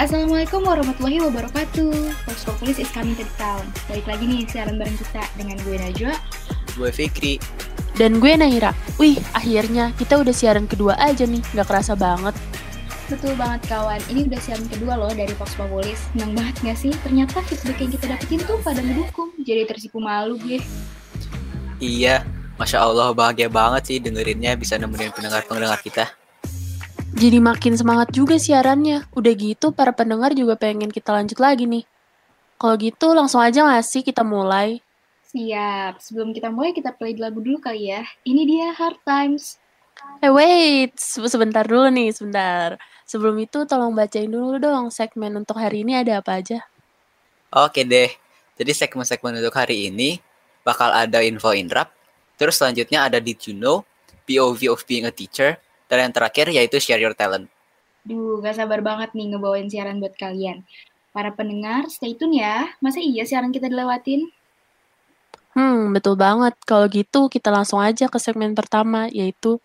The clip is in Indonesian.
Assalamualaikum warahmatullahi wabarakatuh. Vox Populis is coming to the town. Balik lagi nih siaran bareng kita dengan gue Najwa. Gue Fikri. Dan gue Naira. Wih, akhirnya kita udah siaran kedua aja nih. Gak kerasa banget. Betul banget kawan, ini udah siaran kedua loh dari Vox Populis. Senang banget gak sih? Ternyata feedback yang kita dapetin tuh pada mendukung. Jadi tersipu malu gue. Iya, Masya Allah bahagia banget sih dengerinnya bisa nemenin pendengar-pendengar kita. Jadi makin semangat juga siarannya. Udah gitu para pendengar juga pengen kita lanjut lagi nih. Kalau gitu langsung aja gak sih kita mulai? Siap, sebelum kita mulai kita play lagu dulu kali ya. Ini dia Hard Times. Eh wait, se- sebentar dulu nih, sebentar. Sebelum itu tolong bacain dulu dong segmen untuk hari ini ada apa aja. Oke deh, jadi segmen-segmen untuk hari ini bakal ada info inrap, terus selanjutnya ada Did You Know, POV of Being a Teacher, dan yang terakhir yaitu Share Your Talent. Duh, gak sabar banget nih ngebawain siaran buat kalian. Para pendengar, stay tune ya. Masa iya siaran kita dilewatin? Hmm, betul banget. Kalau gitu kita langsung aja ke segmen pertama, yaitu